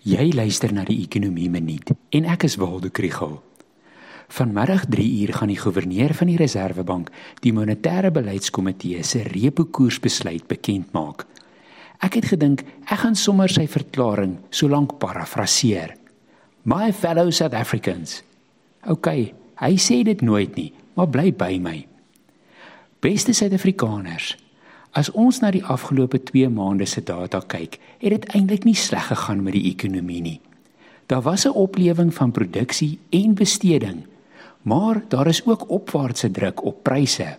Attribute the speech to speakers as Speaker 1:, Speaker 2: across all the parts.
Speaker 1: Jy luister na die Ekonomie Minuut en ek is Waldo Krugel. Vanmiddag 3uur gaan die goewerneur van die Reserwebank die monetêre beleidskomitee se repo koersbesluit bekend maak. Ek het gedink ek gaan sommer sy verklaring so lank parafraseer. My fellow South Africans. OK, hy sê dit nooit nie, maar bly by my. Beste Suid-Afrikaners, As ons na die afgelope 2 maande se data kyk, het dit eintlik nie sleg gegaan met die ekonomie nie. Daar was 'n oplewing van produksie en besteding, maar daar is ook opwaartse druk op pryse.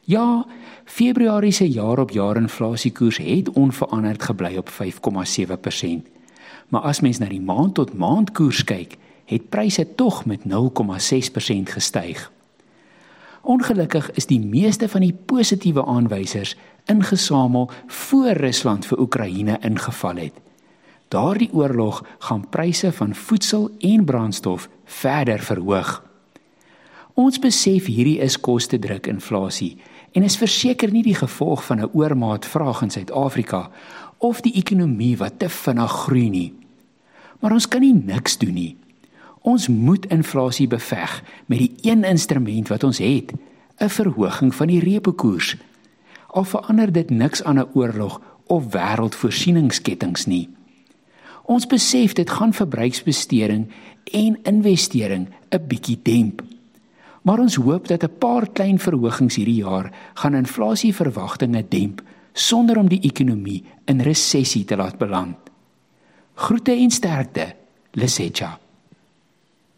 Speaker 1: Ja, Februarie se jaar-op-jaar inflasiekoers het onveranderd gebly op 5,7%. Maar as mens na die maand tot maand koers kyk, het pryse tog met 0,6% gestyg. Ongelukkig is die meeste van die positiewe aanwysers ingesamel voor Rusland vir Oekraïne ingeval het. Daardie oorlog gaan pryse van voedsel en brandstof verder verhoog. Ons besef hierdie is kostedruk inflasie en is verseker nie die gevolg van 'n oormaat vraag in Suid-Afrika of die ekonomie wat te vinnig groei nie. Maar ons kan nie niks doen nie. Ons moet inflasie beveg met die een instrument wat ons het, 'n verhoging van die repo koers al verander dit niks aan 'n oorlog of wêreldvoorsieningskettings nie. Ons besef dit gaan verbruiksbesteding en investering 'n bietjie demp. Maar ons hoop dat 'n paar klein verhogings hierdie jaar gaan inflasieverwagtinge demp sonder om die ekonomie in resessie te laat beland. Groete en sterkte, Lesetja.